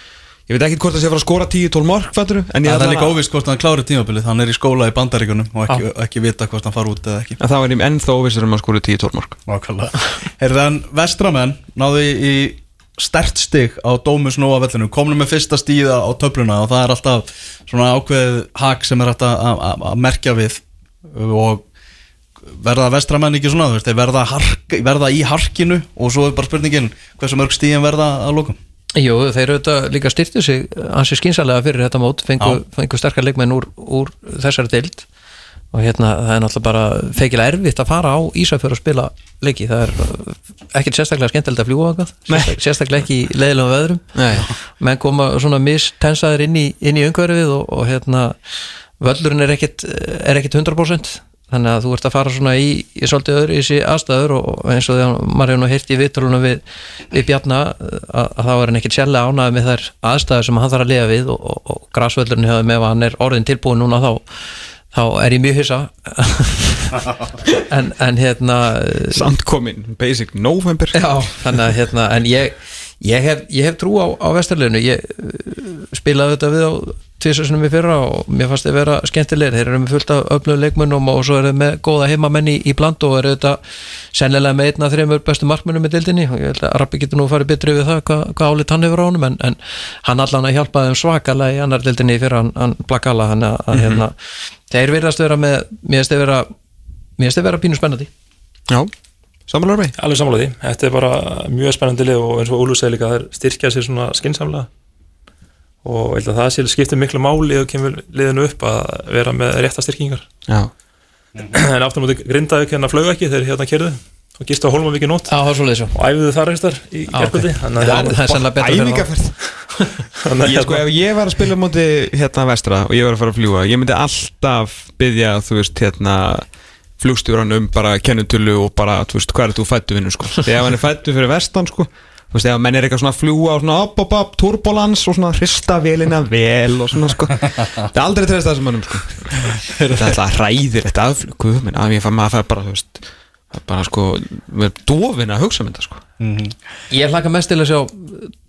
ég veit ekki hvort það sé að fara að skora 10-12 mark, fattur En ég Það er líka óvist hvort hann klári tímabilið. Hann er í skóla í bandaríkunum og ekki, ekki vita hvort hann fara út eða ekki. Að það var ennþá óvissur um að skora 10-12 mark Nákvæmlega. Heyrðu en vestramenn náðu í, stert stig á Dómus Nóa vellinu komnum með fyrsta stíða á töfluna og það er alltaf svona ákveðið hak sem er að að merkja við. Og verða vestramenn ekki svona þú veist, þeir verða, hark, verða í harkinu og svo er bara spurningin hversu mörg stíðin verða að lokum. Jú, þeir eru þetta líka styrtu sig ansi skynsalega fyrir þetta mót fengu, fengu sterkar leikmenn úr, úr þessari deild og hérna það er náttúrulega bara feikilega erfitt að fara á Ísafjör og spila leiki, það er uh, ekkert sérstaklega skemmtilegt að fljúa eitthvað, sérstaklega, sérstaklega ekki í leiðilegum veðrum. Nei, menn koma svona mistensaðir inn í, inn í umhverfið og, og hérna völlurinn er ekkit, er ekkit 100% þannig að þú ert að fara svona í, í svolítið öðru í þessi aðstæður og eins og þegar maður hefur nú heyrt í vitrunum við, við Bjarna að, að þá er hann ekkit sjálflega ánægð með þær aðstæður sem hann þarf að lifa við og, og, og grasvöllurinn hefur með að hann er orðin tilbúin núna þá, þá er ég mjög hissa. En, en hérna samt komin, basic november. Já, þannig að hérna, en ég, ég, hef, ég hef trú á, á vestarleginu, ég uh, spilaði þetta við á tvisasunum í fyrra og mér fannst þið vera skemmtilegir, þeir eru með fullt af öflögu leikmunum og svo eru þeir með góða heimamenn í, í bland og eru þetta sennilega með einna þreymur bestu markmunum í dildinni og ég held að Rappi getur nú farið betri við það hvað, hvað álit hann hefur á honum en, en hann allan að hjálpaði um svakalega í annar dildinni fyrir hann, hann Blakala þannig að, að hérna, þeir virðast vera með mér finnst þeir vera, vera pínu spennandi. Já, samanlega rey alveg sammála því, þetta er bara mjög spennandi lið og eins og Úlur segir líka það er styrkjað sér svona skinsamlega og ég held að það sé skiptir miklu máli og kemur liðinu upp að vera með rétta styrkingar. Já, en aftur mútið grindaði hérna flög ekki þegar hérna kyrðu og gist á Holmavíki svo leiðis og æfðu þar einhver í Já, gerkvöldi ok. þannig Það að er- það er þannig að Ég sko, ef ég var að spila móti hérna vestra og ég var að fara að fljúa ég myndi alltaf byggja, þú veist, hérna flugstjóran um bara kennutölu og bara, þú veist, hvað er þú fættu vinnu, sko. Þegar ef hann er fættu fyrir vestan, sko þú veist, ef menn er eitthvað svona að fljúa og svona upp, upp, upp, turbulans og svona hrista vélina vel og svona, sko. Það er aldrei treyst þessum mönnum, sko. Það er alltaf hræðir þetta aðflug, guð minn, að ég fær maður fær bara, þú veist það bara, sko, við erum dofin að hugsa um þetta, sko. Ég hlaka mest til að sjá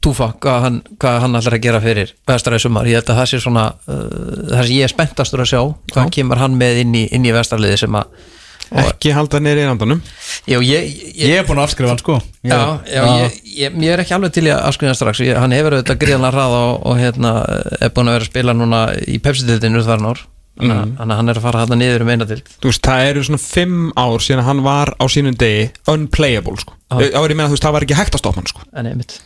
Túfa, hvað hann, hvað hann ætlar að gera fyrir vestræði sumar, ég held að það sé svona uh, það sem ég er spenntastur að sjá hvað kemur hann með inn í, inn í vestarliði sem að ekki halda neyri í randanum já, ég, ég, Ég er búin að afskrifa hann sko. Ég- Já, já, ég, ég, ég er ekki alveg til í að afskrifa strax. Ég, hann hefur auðvitað gríðanlega hrað og, og hérna, er búin að vera að spila núna í Pepsi-dildinu þar nár þannig að hann er að fara hann niður um eina dild þú veist, það eru svona fimm ár síðan að hann var á sínum degi unplayable, sko. Er ég meina, þú veist, það var ekki hægt að stoppa hann, sko. En einmitt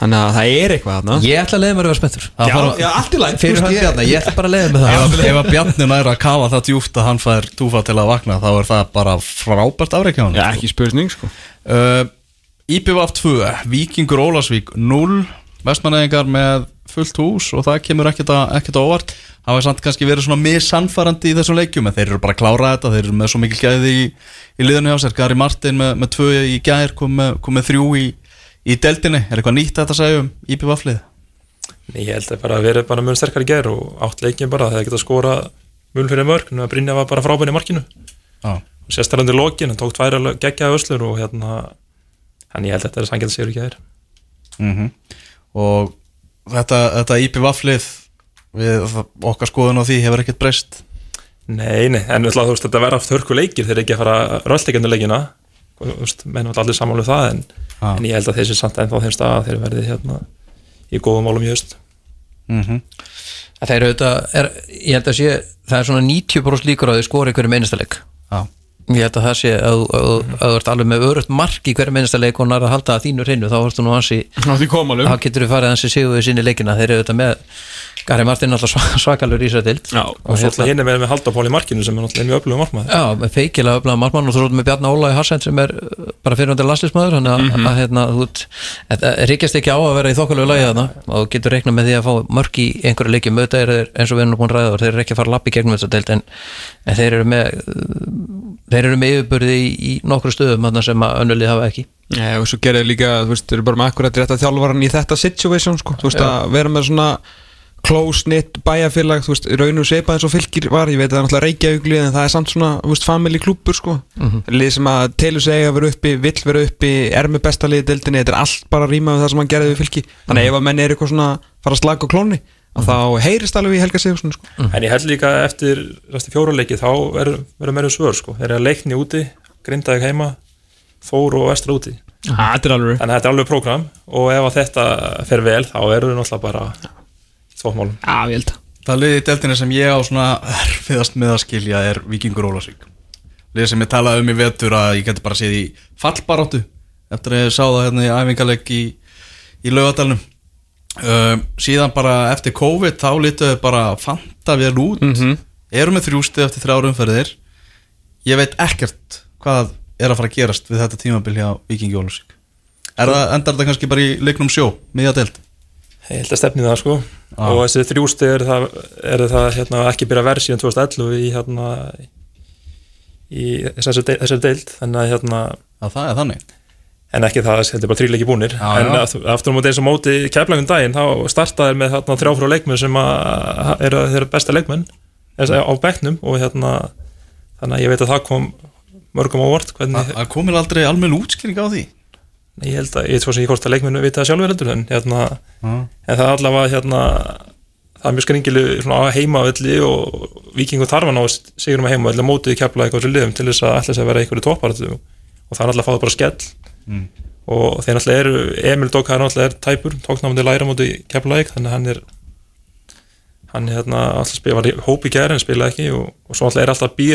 þannig að það er eitthvað þarna. Ég ætla að leiða mér að vera spenntur. Já, já, allt í lagi, Fyrir hann veist, ég- ætla bara að leiða mér það. Að- ef að Bjarni næra að kafa það djúft að hann fær túfa til að vakna þá er það bara frábært afreikja hann Já, ekki spurning, sko. Uh, IPVF 2, Víkingur Ólasvík 0, vestmanneðingar með fullt hús og það kemur ekkert að, óvart. Það var samt kannski verið svona missannfærandi í þessum leikjum en þeir eru bara að klára þetta, þeir eru með svo mikil gæði í, í liðinu hjá sér, Gary Martin með, með tvö í gær, kom með, kom með þrjú í, í deldinni, er eitthvað nýtt þetta að segja um IPVF lið? ég held að bara verið bara mjög sterkar í ger og átt leikin bara þegar geta skora mjög fyrir mörg, en að Brynja var bara frábæn í markinu. Já, sérstaklega lokin, hann tók tvær geggjaði öslur og hérna hann ég held að þetta er sangjald sigur í ger mm og þetta, þetta IPVF lið við okkar skoðun á því hefur ekkert breyst? Nei, nei, en ætla, þú veist, þetta verða aftur hörku leikir eru ekki að fara röldleikandi leikina. Og menn var allir samálu það en, Já. en ég held að þessi samt ennþá þeim stað að þeir verði hérna í góðum málum í haust. Mm Það er auðvitað, er, ég held að sé það er svona 90% líkur að þau skori einhverjum einasta leik. Já, Ég held að það sé að þú- að þú- þú ert alveg með örugt mark í hverju minnsta leik og nær að halda að þínu hreinu þá ertu nú hansi þá getur við farið hansi sigur við sinni leikina. Þeir eru auðvitað með Gary Martin alltaf sva- svakalur í sér dild Já, og svo alltaf hinn er með, Haldapál í markinu sem er náttúrulega mjög öflugum markmaður. Já, með feikilega öflaða markmann og þú erum með Bjarni Óla í Harsend sem er uh, bara fyrirhundir landslismæður þannig að, Mhm. að hérna, þú ríkjast ekki á að vera í þokkalegu lagi þarna. Og þú getur reiknað með því að fá mörg í einhverju leikjum auðvitað er þeir, eins og við erum búin ræða og þeir eru ekki að fara í gegnum þetta deild en, en þeir eru með uh, þeir eru með yfirbörði í, í nokkru stöðum þarna sem að önnulið hafa ekki. Já, og svo gerði líka, þú veist, þeir eru bara með akkurat rétt að þjálfvaran í þetta situation, sko, þú veist, Já. að vera með svona close-knit bæjarfélag, þú veist, raun og seipa eins og fylgir var, ég veit að það er náttúrulega reykjaugli en það er samt svona, þú veist, family klúpur, sko lið sem að telur sig að vera uppi vill vera uppi, er með besta liðið deildinni þetta er allt bara að rýma við það sem hann gerði við fylgi þannig að ef að menn er eitthvað svona fara að slaka á klóni að þá heyrist alveg í Helga Sigurðsson, sko. En ég held líka eftir resti fjóruleiki þá verður verður meira svör sko. þeir eru að leikni úti, grindaði heima að að við þvóttmálum Já, ég held Það. Liðið í deltinni sem ég á svona erfiðast með að skilja er Víkingur Ólasvík Liðið sem ég talaði um í vetur að ég geti bara séð í fallbaráttu eftir að ég sá það hérna í æfingaleg í, í laugadalunum uh, síðan bara eftir COVID þá lítuðu bara fanta vel út. Mhm. eru með þrjústi eftir þrjára umferðir. Ég veit ekkert hvað er að fara að gerast við þetta tímabil hjá Víkingi Ólasvík Er það, endar þetta kannski bara í leiknum sjó, miðja delt? Ég held að stefni það sko. Ah. og þessi þrjústi er það, er það hérna, ekki byrja verð síðan 2011 í hérna í þessari de- þessari deild. Þannig að hérna Já, það er þannig? en ekki það, þetta er bara þrýleiki búnir. Já, en aftur á móti eins og móti keflagum daginn, þá startaðir með þarna þrjáfrá leikmenn sem að eru þeirra besta leikmenn á bekknum. Og hérna þannig að ég veit að það kom mörgum á vort hvernig, Það komið aldrei almenn útskýring á því ég held að, ég veit svo sem ég hvort að leikmennu vita það sjálfur heldur en hérna Já. en það er allavega hérna það er mjög skringilu svona á heimavelli og vikingu þarfan á sigurum að heimavelli mótið kefla eitthvað sem liðum til þess að að vera einhverju topparatu og það er alltaf að fá það bara skell Mm. og þeir náttúrulega eru Emil Dók hann náttúrulega er tæpur, tóknámandi læra mótið kefla þannig að hann er hann er hérna alltaf spila, var í hópi gæri en spila ekki og, og svo alltaf er alltaf býð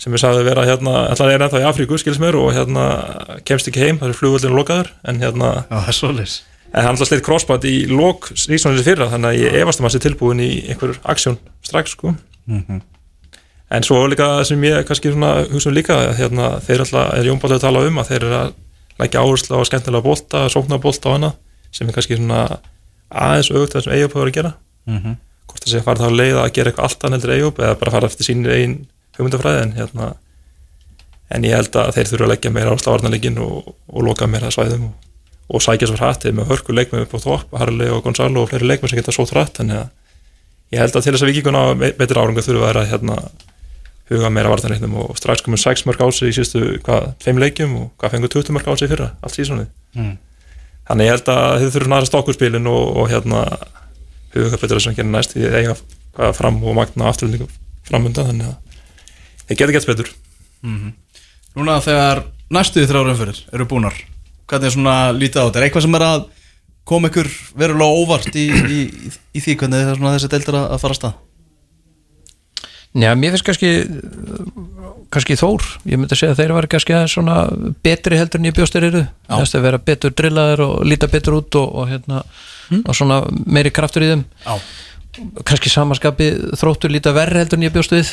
hérna sem við sagði vera hérna, alltaf er ennþá í Afríku skils mér og hérna kemst ekki heim, það er flugvöldinu lokaður en hérna Já, það er En alltaf sleitt crossband í lok ríksvonið fyrra þannig að ég efast um að sé tilbúin í einhver aksjón strax sko Mhm. en svo líka sem ég kannski svona hugsa um líka hérna, þeir alltaf er Jón Bállið að tala um að þeir eru að leggja áherslu á skemmtilega bolta, sókna bolta og annað sem er kannski svona aðeins auðvitað það sem Eyjop hefur að gera Mhm. hvort það sé að fara þá að leiða að gera eitthvað allt annað heldur Eyjop eða bara fara eftir sínir einn hugmyndafræði en hérna. En ég held að þeir þurfa að leggja meira á varnarleikin og, og loka meira svæðum og, og sækja svo hrættið með hörku leikmenn upp á topp, Harley og Gonzalo og fleiri leikmenn sem geta svo hrætt þannig að ég held að til þess að vikinguna betur áranga þurfa að vera hérna huga meira vartanleiknum og strax komum 6 mörg á sig í síðustu, hvað, 5 leikjum og hvað fengur 20 mörg á sig í fyrra, allt síðan Mm. þannig ég held að þið þurfum aðra stokkurspilin og, og hérna huga betur þess að gera næst. Því eiga hvað fram og magna afturlendingu framönda þannig að þið geta gett betur. Núna þegar næstuði þrjára umfyrir eru búnar Hvernig er svona lítið á þetta? Er eitthvað sem er að koma ykkur verulega óvart í, í, í, í því hvernig það er svona þessi deildur að, fara að stað? Já, mér finnst kannski kannski Þór, ég myndi að segja að þeir var kannski svona betri heldur en ég bjóstir eru. Þess að vera betur drillaður og líta betur út og, og hérna og svona meiri kraftur í þeim. Já kannski samanskapi þróttur líta verri heldur en ég bjóst við.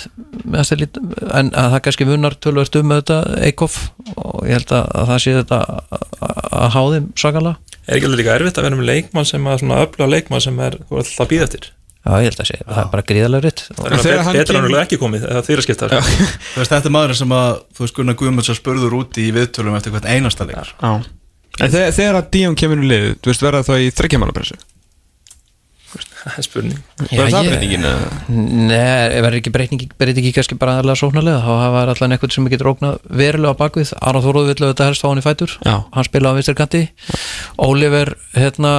En að það kannski munar tölvöld um þetta Eikoff og ég held að, að það sé þetta að- að að há þeim sakalega er ekki alveg líka erfitt að vera með leikmann sem að svona öfluga leikmann sem er, þú er alltaf að býða eftir? Já, ég held að sé, það er bara gríðalega ritt það er hann ekki komið eða þeirra skiptar Þú veist, þetta er maður sem að, þú veist, Gunnar Guðmunds að spurður úti í viðtölum eftir hvert einasta leik Já. En þegar, þegar að Díon kemur í lið, þú veist, verða það í þryggjamálapressu það er spurning. Verður það breytingin? Nei, ekki breyting, breyting ekki kannski bara aðalega sóknarlega, þá hafa allan eitthvað sem getur ógnað verulega á bakvið, Aron Þóruð vill auðvitað helst fá hann í fætur, Já. hann spilaði á vinstri kanti, Oliver hérna,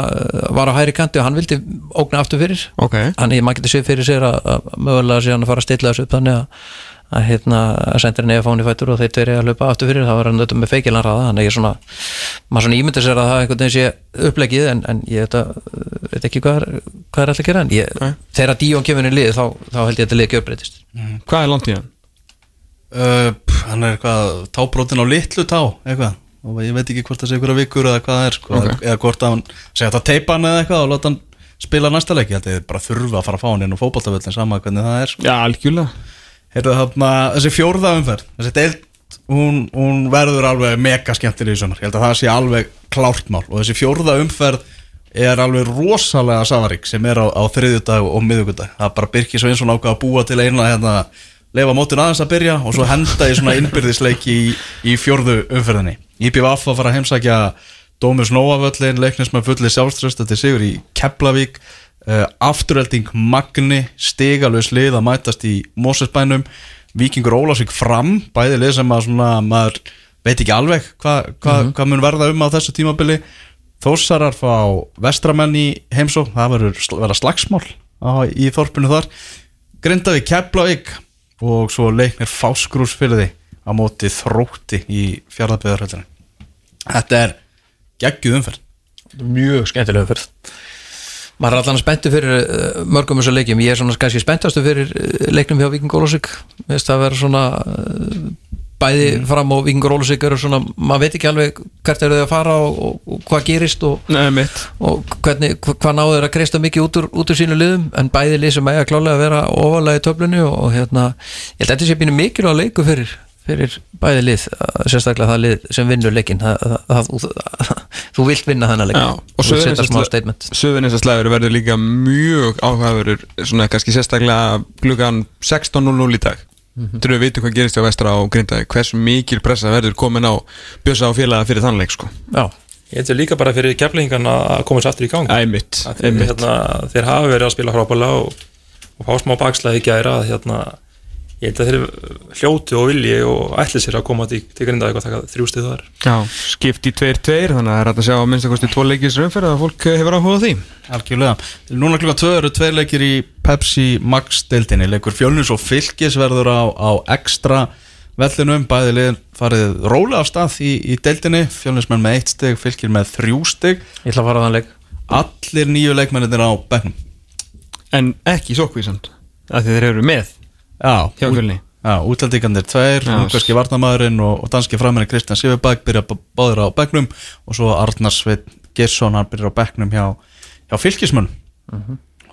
var á hæri kanti og hann vildi ógna aftur fyrir, Ok. Hann maður getur séð fyrir sér að, að mögulega sé hann að fara að stilla þessu upp þannig að að hérna að sendirinn eða í fætur og þeir tveir eiga að hlaupa aftur fyrir, þá var hann auðvitað með feikilan ræða, þannig að ég svona maður svona ímyndir sér að það einhvern veginn sé upplegið en, en ég veit, að, veit ekki hvað er, hvað er alltaf að gera en ég, Nei. þegar Díón kemur inn í lið þá, þá held ég að þetta lið gjörbreytist Hvað er langt í hann? uh, pff, Hann er eitthvað tábrotin á litlu tá eitthvað og ég veit ekki hvort það sé ykkur vikur eða hvað er sko, Ok. eða, hvort að hann segja þetta teipa hann eða eitthvað og láta hann spila næsta leik ég held að ég bara þurfa að fara að fá hann inn á fótboltavöllin sama hvernig það er sko. Já, algjörlega þessi fjórða umferð þessi deild, hún, hún verður alveg mega skemmtileg í sumar, ég held að það sé alveg klárt mál. Og þessi fjórða umferð er alveg rosalega safarík sem er á, á þriðjudag og miðugudag það bara Birkir Sveinsson ákvað að búa til eina hérna, leifa mótin aðeins að byrja og svo henda í svona innbyrðisleiki í, í fjórðu umferðinni. IPVF að fara að heimsækja Dómus Nóavöllin, leiknis með fulli sjálfströst þetta er sigur í Keflavík afturhelding Magni stigalus lið að mætast í Mósesbænum Víkingur Ólásvík fram bæði lið sem að svona maður veit ekki alveg hvað hva, hva mun verða um á þessu tímabili. Þórsarar fá vestramenn í heimsó það verður slagsmál á, í þorpinu þar. Grindavík Keflavík og svo leiknir Fáskrúsfyrði á móti þrótti í fjárðabæðarhöldinu Þetta er geggjuð umferð. Mjög skemmtilega fyrst maður er allan spenntu fyrir uh, mörgum þessar leikjum, ég er svona kannski spenntastu fyrir uh, leiknum hjá Víking Ólásík veist það vera svona uh, bæði fram og Víking Ólásík eru svona, maður veit ekki alveg hvert eru þau að fara og, og, og hvað gerist og, Nei, og hvernig, hva- hvað náðu þeir að kreista mikið út úr, út úr sínu liðum. En bæði lið sem eiga klálega að vera ofalega í töflunni og, hérna, ég held að þetta sé býnum mikilvæg leiku fyrir, fyrir bæði lið, sérstaklega það lið sem vinnur leikin það, það, það, þú vilt vinna þennan leik. Já, og setja smá statement. Suðurnesaslæður verður líka mjög áhugaverður svona kannski sérstaklega klukkan 16.00 í dag. Mhm. Þú við vitum hvað gerist á vestra og grindaði hversu mikil pressa verður komin á bjösa á félaga fyrir þannleik sko. Já, Ég held ég líka bara fyrir keflingan að koma sér aftur í gang. Æmitt, Að þeir, hérna, þeir hafa verið að spila frábælega og, og fá smá bakslæði gæra að, hérna, ég held að þeir hljóti og vilji og ætli sér að koma til, til grinda eitthvað taka þrjústið þar Já, skipt í 2-2 þannig að það er að sjá að minnst að kosti tvo leikis umferð að fólk hefur áhugað á því Algjörlega. Núna klukka tvö eru tveir leikir í Pepsi Max deildinni. Leikur fjölnus og fylgis verður á, á ekstra vellinum. Bæði liðin farið rólega af stað í, í deildinni. Fjölnismenn með eitt steg, fylgir með þrjú steg. ég ætla að fara á þann leik Allir nýju leikmennir hjá fjölni Já, útlendingandir tveir, ungarski varnamæðurinn og, og danski framherri Kristján Sigurbæk byrja b- báðir á bekknum og svo Arnar Sveit Gersson hann byrjar á bekknum hjá, hjá fylgismunn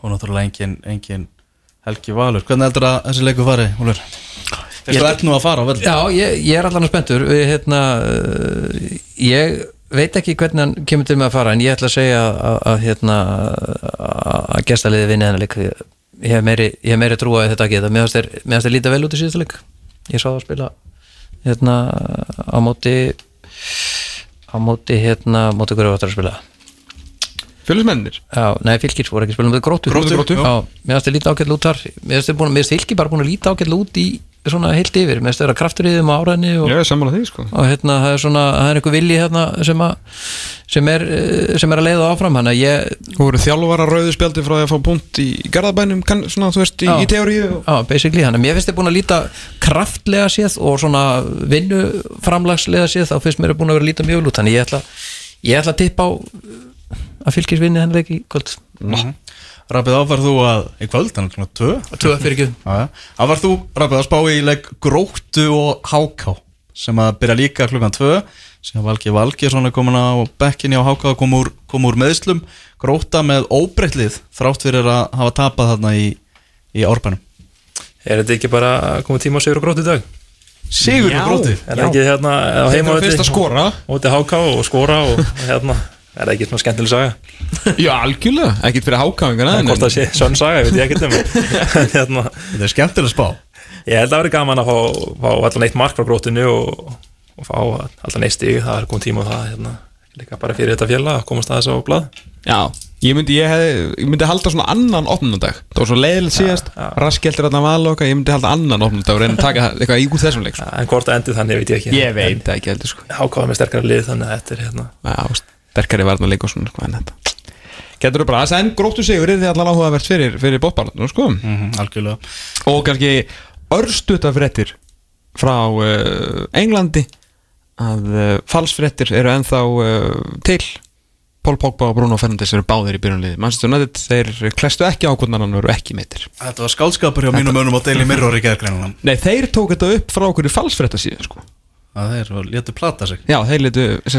og náttúrulega engin, engin Helgi Valur. Hvernig heldur að þessi leiku fari, Úlur? Ég- ætla nú að fara á völd. Já, ég, ég er allan spenntur við, hérna, uh, ég veit ekki hvernig hann kemur til með að fara en ég ætla að segja að, að, hérna, að gestaliði vinni þennan leik ég hef meiri, meiri trúa að þetta geta mér finnst þeir líta vel út í síðasta leik. Ég sá það að spila hérna á móti á móti hérna móti hverju áttur að spila? Fjölusmennir Já, nei, fylgir voru ekki að spila með grótu Gróttu, grótu. jú. Já, mér finnst þeir líta ágætlega út þar. Mér finnst þeir búin- mér finnst fylgir bara búin að líta ágætlega út í svona heilt yfir, þeir að kraftur í þeim á áræðinni og, Já, því sko. og hérna það er svona, það er einhver vilji hérna sem, að, sem, er, sem er að leiða áfram hann að ég, Þú voru þjálfara rauðu spjaldi frá því að fá punkt í Garðabænum, kann, svona þú veist, í, í teóriu og... já, basically hann mér finnst þeir búin að líta kraftlega séð og svona vinnu framlagslega séð þá finnst mér að búin að vera að líta mjög vel út þannig ég ætla, ég ætla að tippa á að fylgis vinni henni leik í kvöld Rappið áfær þú að, í kvöld, þannig að tvö. Tvö fyrir ekki. Áfær þú, Rappið, að spá í leik Gróttu og Háká sem að byrja líka klukkan tvö sem Valgi Valgersson er komin á bekkinni á Háká kom úr, kom úr meðslum Gróta með óbreytlið þrátt fyrir að hafa tapað þarna í, í árbænum. Er þetta ekki bara komið tíma á sigur og grót í dag? Sigur og Gróti Er það ekki hérna á Þeir heima eru fyrst að skora. Óti háká og skora og hérna Er það ekki svona skemmtileg saga? Já, algjörlega, ekkert fyrir hákáingarna Hvort það sé sönn saga, ég veit ég ekkert um En Þetta er skemmtileg spá. Ég held að það verið gaman að fá, fá allan eitt mark frá grótinu og, og fá allan eitt stig, það er komið tíma á það hérna, líka bara fyrir þetta fjalla að komast að þessu á blað. Já, ég myndi, ég, hef, ég myndi halda svona annan opnundag Það var svo leiðilegt síðast, já. raskjeltir að vala okkar Ég myndi halda annan opnundag og reyna að taka eitthvað í úr þessum leik sko. En hvort það endið þannig veit ég ekki. Ég veit það ekki heldur sko. Hákáða með sterkara lið þannig að þetta er hérna. Já, sterkari varna leik og svona sko en þetta? Getur þú bara að en gróttu sigur er því allan áhugavert fyrir, fyrir bóttbarnum sko. Mm -hmm, Algjörlega. Og kannski örstuta fréttir frá uh, Englandi að uh, falsfréttir eru ennþá uh, til. Pól Pogba og Bruno Fernandes eru báðir í byrjunliði Manchester United, þeir klestu ekki ákvöndan hann eru ekki meitir. Þetta var skálskapur hjá mínum önum á Daily Mirror í gerðgreinunum Nei, þeir tók þetta upp frá okkur í falsfrétta síðan sko. Að þeir létu plata sig. Já, þeir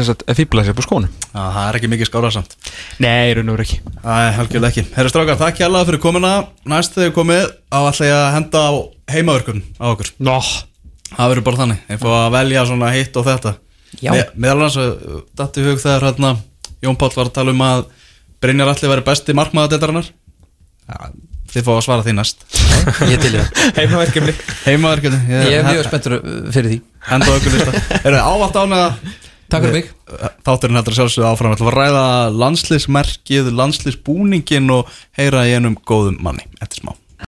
sagt fýbla sér på skónum. Að það er ekki mikið skára samt. Nei, raun og veru ekki. Það er helgjörlega ekki. Herri strákar, takk hjá fyrir komuna. Næst þegar komið á alltaf að henda á heimaverkun á okkur. Nó, Það verður bara þannig, ég fór að velja svona hitt og þetta. Já. Me, Meðal hans datt í hug þegar hérna, Jón Páll var að tala um að Brynjar allir væri besti markmaðadettarinnar ja, Þið fóðu að svara því næst. Ég til það. Heimaverkefni. Heimaverkun Ég er mjög spenntur fyrir því. Henda á okkur lista. Herri, ávallt ánæða Takk fyrir mig. Þátturinn heldur að sjálfsögðu áfram. Þetta var að ræða landslýsmerkið, landslýsbúningin og heyra í einum góðum manni. Eftir smá